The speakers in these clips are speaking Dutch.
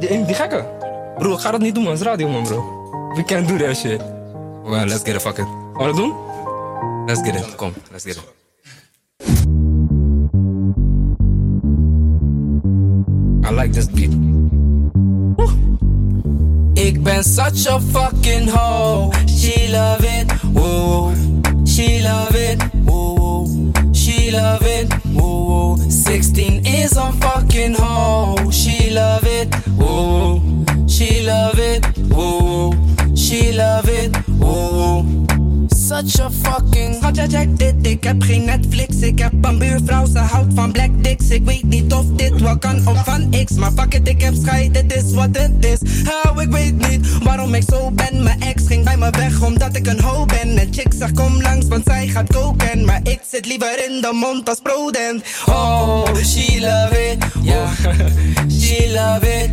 die, ene- die gekke? Bro, ik ga dat niet doen, man. Het is radio, man, bro. We can't do that shit. Well, let's get it, fuck it. Gaan we dat doen? Let's get it. Kom, let's get it. I like this beat. Ik ben such a fucking hoe. She love it, woo. She love it, woo. She love it, woo. 16 is a fucking hoe. Such a fucking. Schatje, check dit. Ik heb geen Netflix. Ik heb een buurvrouw, ze houdt van black dicks. Ik weet niet of dit wel kan of van X. Maar fuck it, ik heb scheid. Dit is wat het is. Oh, ik weet niet waarom ik zo ben. Mijn ex ging bij me weg omdat ik een hoe ben. En chick zegt kom langs, want zij gaat koken. Maar ik zit liever in de mond als prodent. Oh, she love it. Yeah. she love it.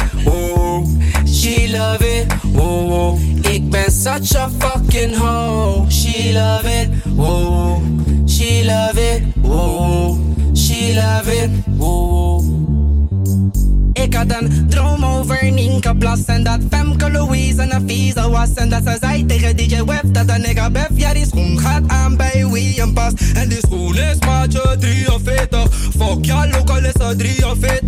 Ik ben such a fucking hoe. She love it. Oh, she love it. Oh, she love it. Oh. Ik had een droom over Nienke Plas En dat Femke Louise een vieze was En dat ze zei tegen DJ Web dat een nigga bef Ja die schoen gaat aan bij William Pas En die schoen is maatje 43 Fuck ja local is er 43 Met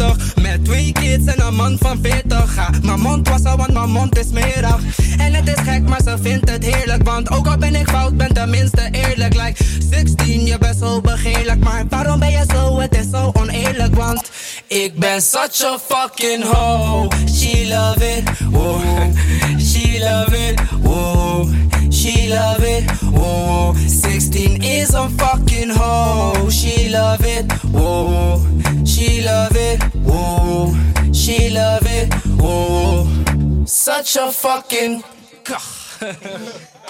kids en een man van 40 ja, Mijn mond was er want mijn mond is smerig En het is gek maar ze vindt het heerlijk Want ook al ben ik fout ben tenminste eerlijk Like 16 je bent zo begeerlijk Maar waarom ben je zo het is zo oneerlijk Want ik ben such a fucking hoe. She love it, whoa. She love it, whoa. She love it, whoa. 16 is a fucking hoe. She love it, whoa. It. She love it, whoa. Such a fucking.